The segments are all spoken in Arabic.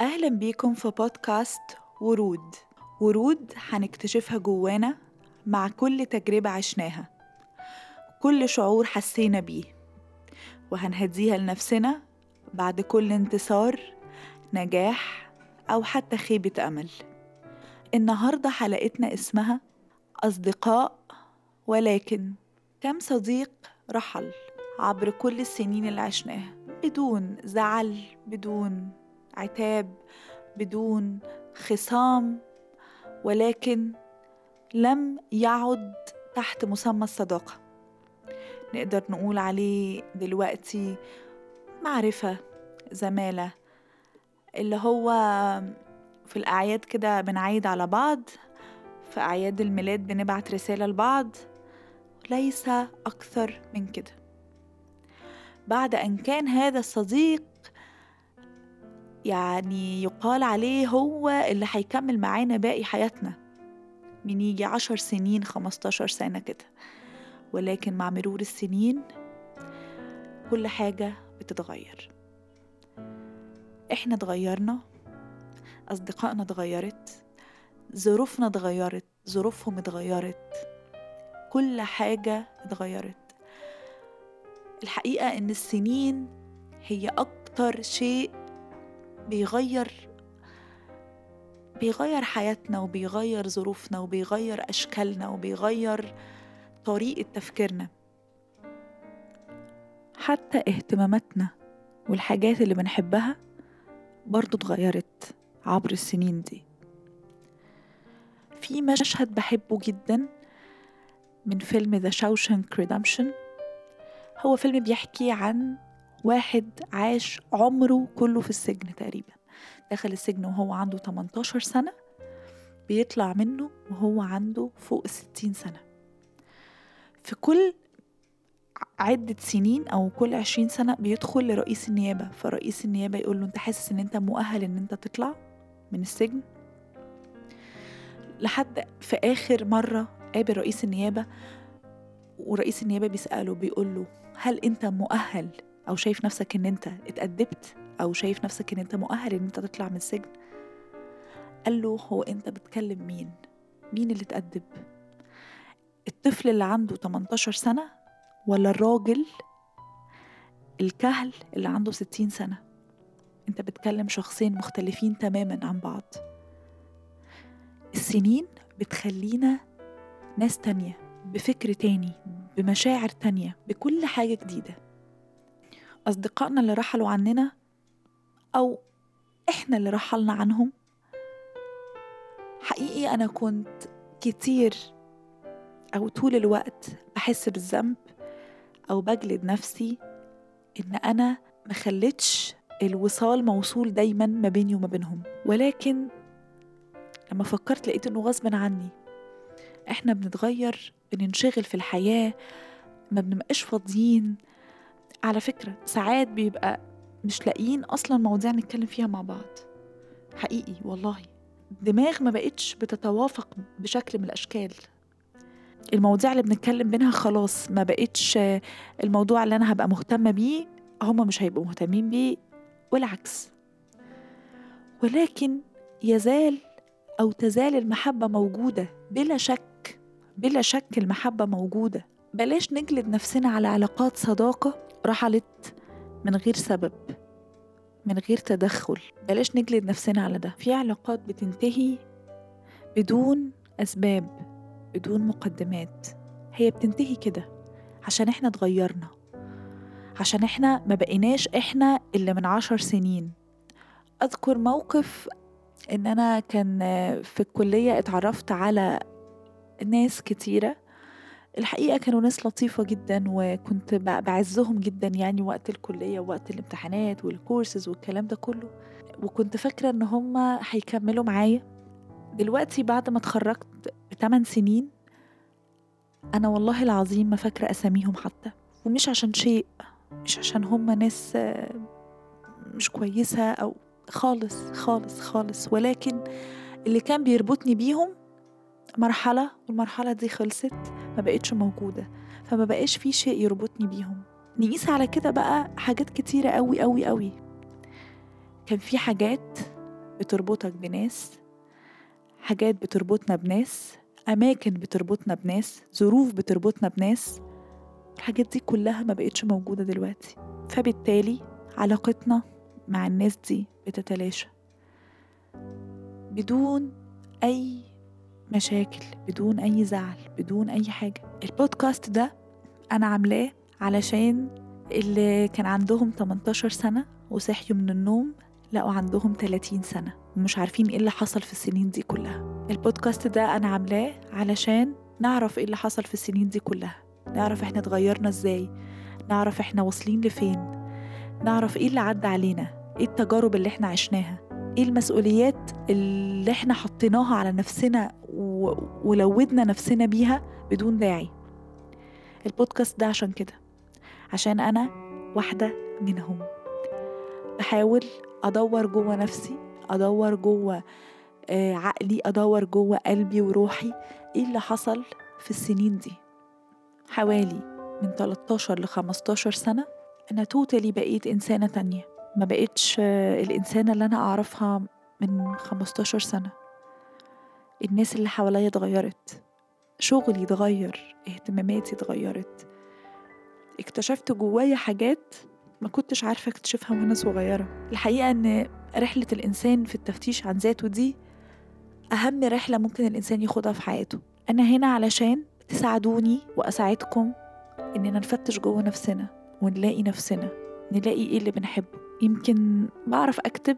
أهلا بيكم في بودكاست ورود. ورود هنكتشفها جوانا مع كل تجربة عشناها. كل شعور حسينا بيه. وهنهديها لنفسنا بعد كل انتصار نجاح أو حتى خيبة أمل. النهاردة حلقتنا اسمها أصدقاء ولكن كم صديق رحل عبر كل السنين اللي عشناها؟ بدون زعل بدون عتاب بدون خصام ولكن لم يعد تحت مسمى الصداقة. نقدر نقول عليه دلوقتي معرفة زمالة اللي هو في الأعياد كده بنعيد على بعض في أعياد الميلاد بنبعت رسالة لبعض. ليس أكثر من كده. بعد أن كان هذا الصديق يعني يقال عليه هو اللي هيكمل معانا باقي حياتنا. من يجي عشر سنين خمستاشر سنة كده. ولكن مع مرور السنين كل حاجة بتتغير. إحنا اتغيرنا أصدقائنا اتغيرت ظروفنا اتغيرت ظروفهم اتغيرت كل حاجة اتغيرت. الحقيقة إن السنين هي أكتر شيء بيغير بيغير حياتنا وبيغير ظروفنا وبيغير أشكالنا وبيغير طريقة تفكيرنا. حتى اهتماماتنا والحاجات اللي بنحبها برضو اتغيرت عبر السنين دي. في مشهد بحبه جدا من فيلم The Shawshank Redemption هو فيلم بيحكي عن واحد عاش عمره كله في السجن تقريبا. دخل السجن وهو عنده 18 سنة بيطلع منه وهو عنده فوق 60 سنة. في كل عدة سنين أو كل عشرين سنة بيدخل لرئيس النيابة. فرئيس النيابة يقول له أنت حاسس أن أنت مؤهل أن أنت تطلع من السجن؟ لحد في آخر مرة قابل رئيس النيابة ورئيس النيابة بيسأله بيقول له هل أنت مؤهل أو شايف نفسك أن أنت اتأدبت أو شايف نفسك أن أنت مؤهل أن أنت تطلع من السجن. قال له هو أنت بتكلم مين؟ مين اللي اتأدب؟ الطفل اللي عنده 18 سنة ولا الراجل الكهل اللي عنده 60 سنة؟ أنت بتكلم شخصين مختلفين تماما عن بعض. السنين بتخلينا ناس تانية بفكر تاني بمشاعر تانية بكل حاجة جديدة. أصدقائنا اللي رحلوا عننا أو إحنا اللي رحلنا عنهم. حقيقي أنا كنت كتير أو طول الوقت بحس بالذنب أو بجلد نفسي إن أنا مخلتش الوصال موصول دايما ما بيني وما بينهم. ولكن لما فكرت لقيت إنه غصب عني. إحنا بنتغير بننشغل في الحياة ما بنبقاش فاضيين على فكرة ساعات بيبقى مش لاقيين أصلا مواضيع نتكلم فيها مع بعض. حقيقي والله. دماغ ما بقتش بتتوافق بشكل من الأشكال. المواضيع اللي بنتكلم بينها خلاص ما بقتش الموضوع اللي أنا هبقى مهتمة بيه هما مش هيبقوا مهتمين بيه والعكس. ولكن يزال أو تزال المحبة موجودة بلا شك بلا شك المحبة موجودة. بلاش نجلد نفسنا على علاقات صداقة رحلت من غير سبب من غير تدخل. بلاش نجلد نفسنا على ده. في علاقات بتنتهي بدون أسباب بدون مقدمات. هي بتنتهي كده عشان إحنا اتغيرنا عشان إحنا ما بقيناش إحنا اللي من عشر سنين. أذكر موقف إن أنا كان في الكلية اتعرفت على ناس كتيرة الحقيقة كانوا ناس لطيفة جدا وكنت بعزهم جدا يعني وقت الكلية ووقت الامتحانات والكورسز والكلام ده كله. وكنت فاكرة إن هما هيكملوا معايا. دلوقتي بعد ما اتخرجت بثمان سنين أنا والله العظيم ما فاكرة أساميهم حتى. ومش عشان شيء مش عشان هما ناس مش كويسة أو خالص خالص خالص. ولكن اللي كان بيربطني بيهم مرحلة والمرحلة دي خلصت ما بقتش موجودة فما بقاش في شيء يربطني بيهم. نقيس على كده بقى حاجات كتيرة قوي قوي قوي كان في حاجات بتربطك بناس حاجات بتربطنا بناس أماكن بتربطنا بناس ظروف بتربطنا بناس. الحاجات دي كلها ما بقتش موجودة دلوقتي. فبالتالي علاقتنا مع الناس دي بتتلاشى. بدون أي مشاكل بدون أي زعل بدون أي حاجة. البودكاست ده أنا عاملاه علشان اللي كان عندهم 18 سنة وصحيوا من النوم لقوا عندهم 30 سنة ومش عارفين إيه اللي حصل في السنين دي كلها. البودكاست ده أنا عاملاه علشان نعرف إيه اللي حصل في السنين دي كلها. نعرف إحنا اتغيرنا إزاي. نعرف إحنا واصلين لفين. نعرف إيه اللي عدى علينا. إيه التجارب اللي إحنا عشناها. إيه المسؤوليات اللي إحنا حطيناها على نفسنا. ولودنا نفسنا بيها بدون داعي. البودكاست ده عشان كده. عشان أنا واحدة منهم. بحاول أدور جوه نفسي أدور جوه آه، عقلي أدور جوه قلبي وروحي إيه اللي حصل في السنين دي. حوالي من 13 ل 15 سنة أنا توتالي بقيت إنسانة تانية. ما بقيتش آه، الإنسانة اللي أنا أعرفها من 15 سنة. الناس اللي حواليا اتغيرت. شغلي اتغير. اهتماماتي اتغيرت. اكتشفت جوايا حاجات ما كنتش عارفة اكتشفها وأنا صغيرة. الحقيقة إن رحلة الإنسان في التفتيش عن ذاته دي أهم رحلة ممكن الإنسان ياخدها في حياته. أنا هنا علشان تساعدوني وأساعدكم إننا نفتش جوه نفسنا ونلاقي نفسنا. نلاقي إيه اللي بنحبه. يمكن بعرف أكتب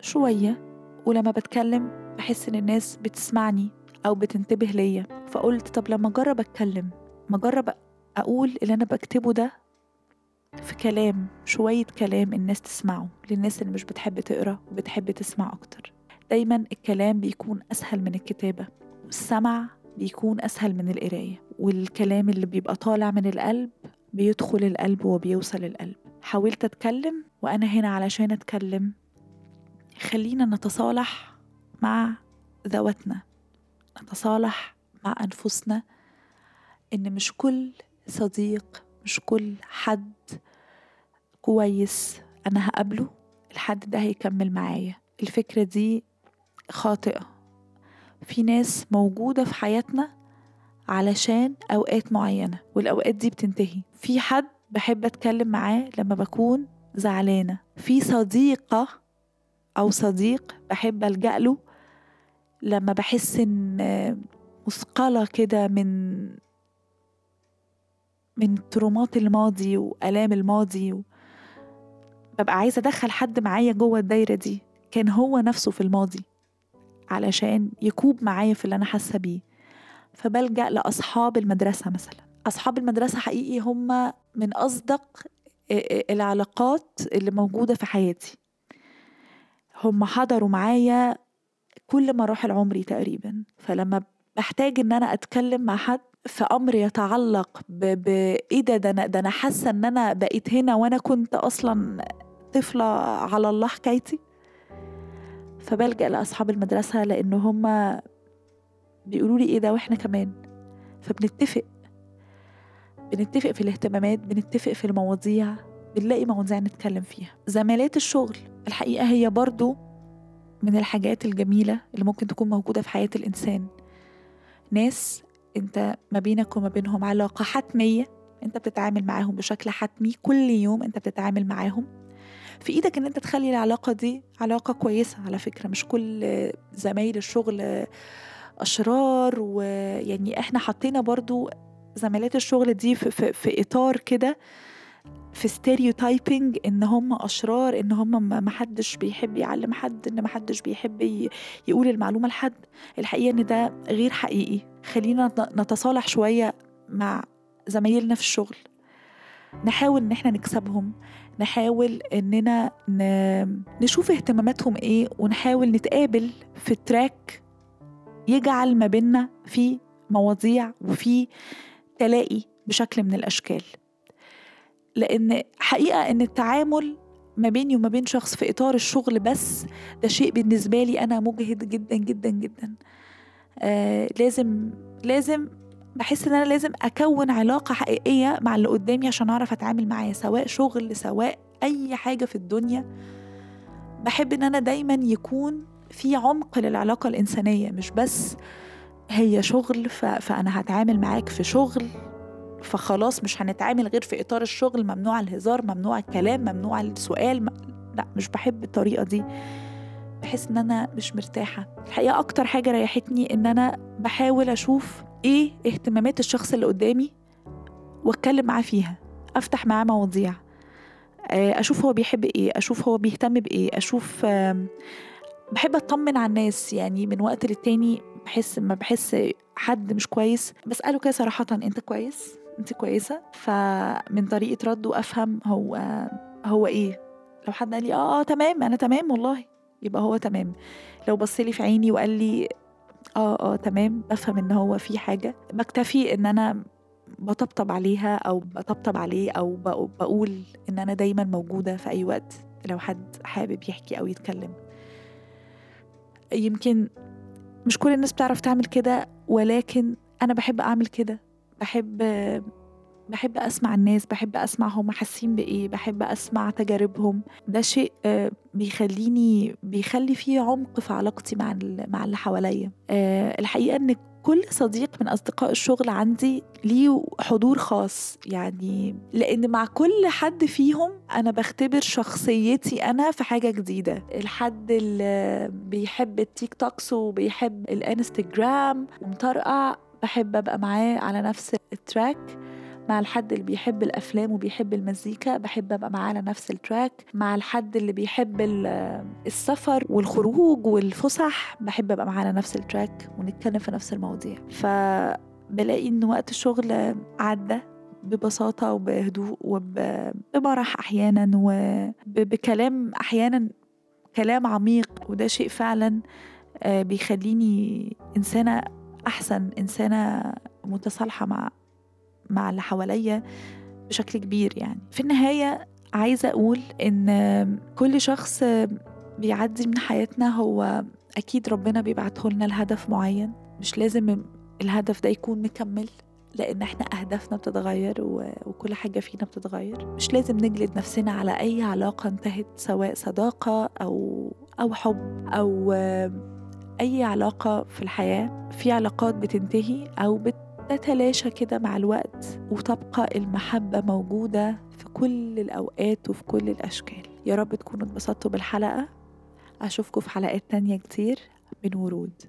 شوية ولما بتكلم بحس إن الناس بتسمعني أو بتنتبه ليا. فقلت طب لما أجرب أتكلم ما أجرب أقول اللي أنا بكتبه ده في كلام شوية كلام الناس تسمعه للناس اللي مش بتحب تقرأ وبتحب تسمع أكتر. دايما الكلام بيكون أسهل من الكتابة والسمع بيكون أسهل من القراية والكلام اللي بيبقى طالع من القلب بيدخل القلب وبيوصل القلب. حاولت أتكلم وأنا هنا علشان أتكلم. خلينا نتصالح مع ذواتنا. نتصالح مع أنفسنا إن مش كل صديق مش كل حد كويس أنا هقابله. الحد ده هيكمل معايا. الفكرة دي خاطئة. في ناس موجودة في حياتنا علشان أوقات معينة والأوقات دي بتنتهي. في حد بحب أتكلم معاه لما بكون زعلانة. في صديقة أو صديق بحب ألجأ له لما بحس إن مثقلة كده من من ترومات الماضي وآلام الماضي و... ببقى عايزة أدخل حد معايا جوه الدايرة دي. كان هو نفسه في الماضي علشان يكوب معايا في اللي أنا حاسة بيه. فبلجأ لأصحاب المدرسة مثلا. أصحاب المدرسة حقيقي هم من أصدق العلاقات اللي موجودة في حياتي. هم حضروا معايا كل مراحل عمري تقريبا. فلما بحتاج إن أنا أتكلم مع حد في أمر يتعلق بايه ده ده أنا ده أنا حاسة إن أنا بقيت هنا وأنا كنت أصلا طفلة على الله حكايتي. فبلجأ لأصحاب المدرسة لأن هما بيقولوا لي إيه ده وإحنا كمان. فبنتفق بنتفق في الاهتمامات بنتفق في المواضيع بنلاقي مواضيع نتكلم فيها. زمالات الشغل الحقيقة هي برضو من الحاجات الجميلة اللي ممكن تكون موجودة في حياة الإنسان. ناس أنت ما بينك وما بينهم علاقة حتمية أنت بتتعامل معاهم بشكل حتمي كل يوم أنت بتتعامل معاهم. في إيدك إن أنت تخلي العلاقة دي علاقة كويسة على فكرة مش كل زمايل الشغل أشرار ويعني إحنا حطينا برضو زميلات الشغل دي في, في, في إطار كده في ستيريوتايبنج إن هم أشرار إن هم ما حدش بيحب يعلم حد إن ما حدش بيحب يقول المعلومة لحد. الحقيقة إن ده غير حقيقي. خلينا نتصالح شوية مع زمايلنا في الشغل. نحاول إن إحنا نكسبهم. نحاول إننا نشوف اهتماماتهم إيه ونحاول نتقابل في تراك يجعل ما بيننا في مواضيع وفي تلاقي بشكل من الأشكال. لأن حقيقة إن التعامل ما بيني وما بين شخص في إطار الشغل بس ده شيء بالنسبة لي أنا مجهد جدا جدا جدا. آه لازم لازم بحس إن أنا لازم أكون علاقة حقيقية مع اللي قدامي عشان أعرف أتعامل معاه سواء شغل سواء أي حاجة في الدنيا. بحب إن أنا دايما يكون في عمق للعلاقة الإنسانية مش بس هي شغل ف... فأنا هتعامل معاك في شغل فخلاص مش هنتعامل غير في إطار الشغل ممنوع الهزار ممنوع الكلام ممنوع السؤال م... لا مش بحب الطريقة دي. بحس إن أنا مش مرتاحة. الحقيقة أكتر حاجة ريحتني إن أنا بحاول أشوف إيه اهتمامات الشخص اللي قدامي وأتكلم معاه فيها أفتح معاه مواضيع آه، أشوف هو بيحب إيه أشوف هو بيهتم بإيه أشوف بحب أطمن على الناس يعني من وقت للتاني بحس ما بحس حد مش كويس. بسأله كده صراحة أنت كويس؟ أنت كويسة؟ فمن طريقة رده أفهم هو هو إيه. لو حد قال لي آه آه تمام أنا تمام والله. يبقى هو تمام. لو بص لي في عيني وقال لي آه آه تمام. بفهم إن هو في حاجة. بكتفي إن أنا بطبطب عليها أو بطبطب عليه أو بقول إن أنا دايما موجودة في أي وقت لو حد حابب يحكي أو يتكلم. يمكن مش كل الناس بتعرف تعمل كده ولكن أنا بحب أعمل كده. بحب بحب أسمع الناس بحب اسمع هم حاسين بإيه بحب أسمع تجاربهم. ده شيء آه، بيخليني بيخلي فيه عمق في علاقتي مع مع اللي حواليا. آه، الحقيقة إن كل صديق من أصدقاء الشغل عندي ليه حضور خاص. يعني لأن مع كل حد فيهم أنا بختبر شخصيتي أنا في حاجة جديدة. الحد اللي بيحب التيك توكس وبيحب الانستجرام ومطرقع بحب أبقى معاه على نفس ال track. مع الحد اللي بيحب الأفلام وبيحب المزيكا بحب أبقى معاه على نفس ال track مع الحد اللي بيحب السفر والخروج والفسح بحب أبقى معاه على نفس ال track ونتكلم في نفس المواضيع. فبلاقي إن وقت الشغل عدى ببساطة وبهدوء وبمرح أحيانا وبكلام أحيانا كلام عميق. وده شيء فعلا آه، بيخليني إنسانة أحسن إنسانة متصالحة مع مع اللي حواليا بشكل كبير يعني. في النهاية عايزة أقول إن كل شخص بيعدي من حياتنا هو أكيد ربنا بيبعته لنا لهدف معين. مش لازم الهدف ده يكون مكمل لأن إحنا أهدافنا بتتغير وكل حاجة فينا بتتغير. مش لازم نجلد نفسنا على أي علاقة انتهت سواء صداقة أو أو حب أو أي علاقة في الحياة. في علاقات بتنتهي أو بت تتلاشى كده مع الوقت وتبقى المحبة موجودة في كل الأوقات وفي كل الأشكال. يا رب تكونوا اتبسطتوا بالحلقة. أشوفكم في حلقات تانية كتير من ورود.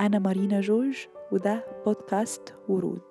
أنا مارينا جورج وده بودكاست ورود.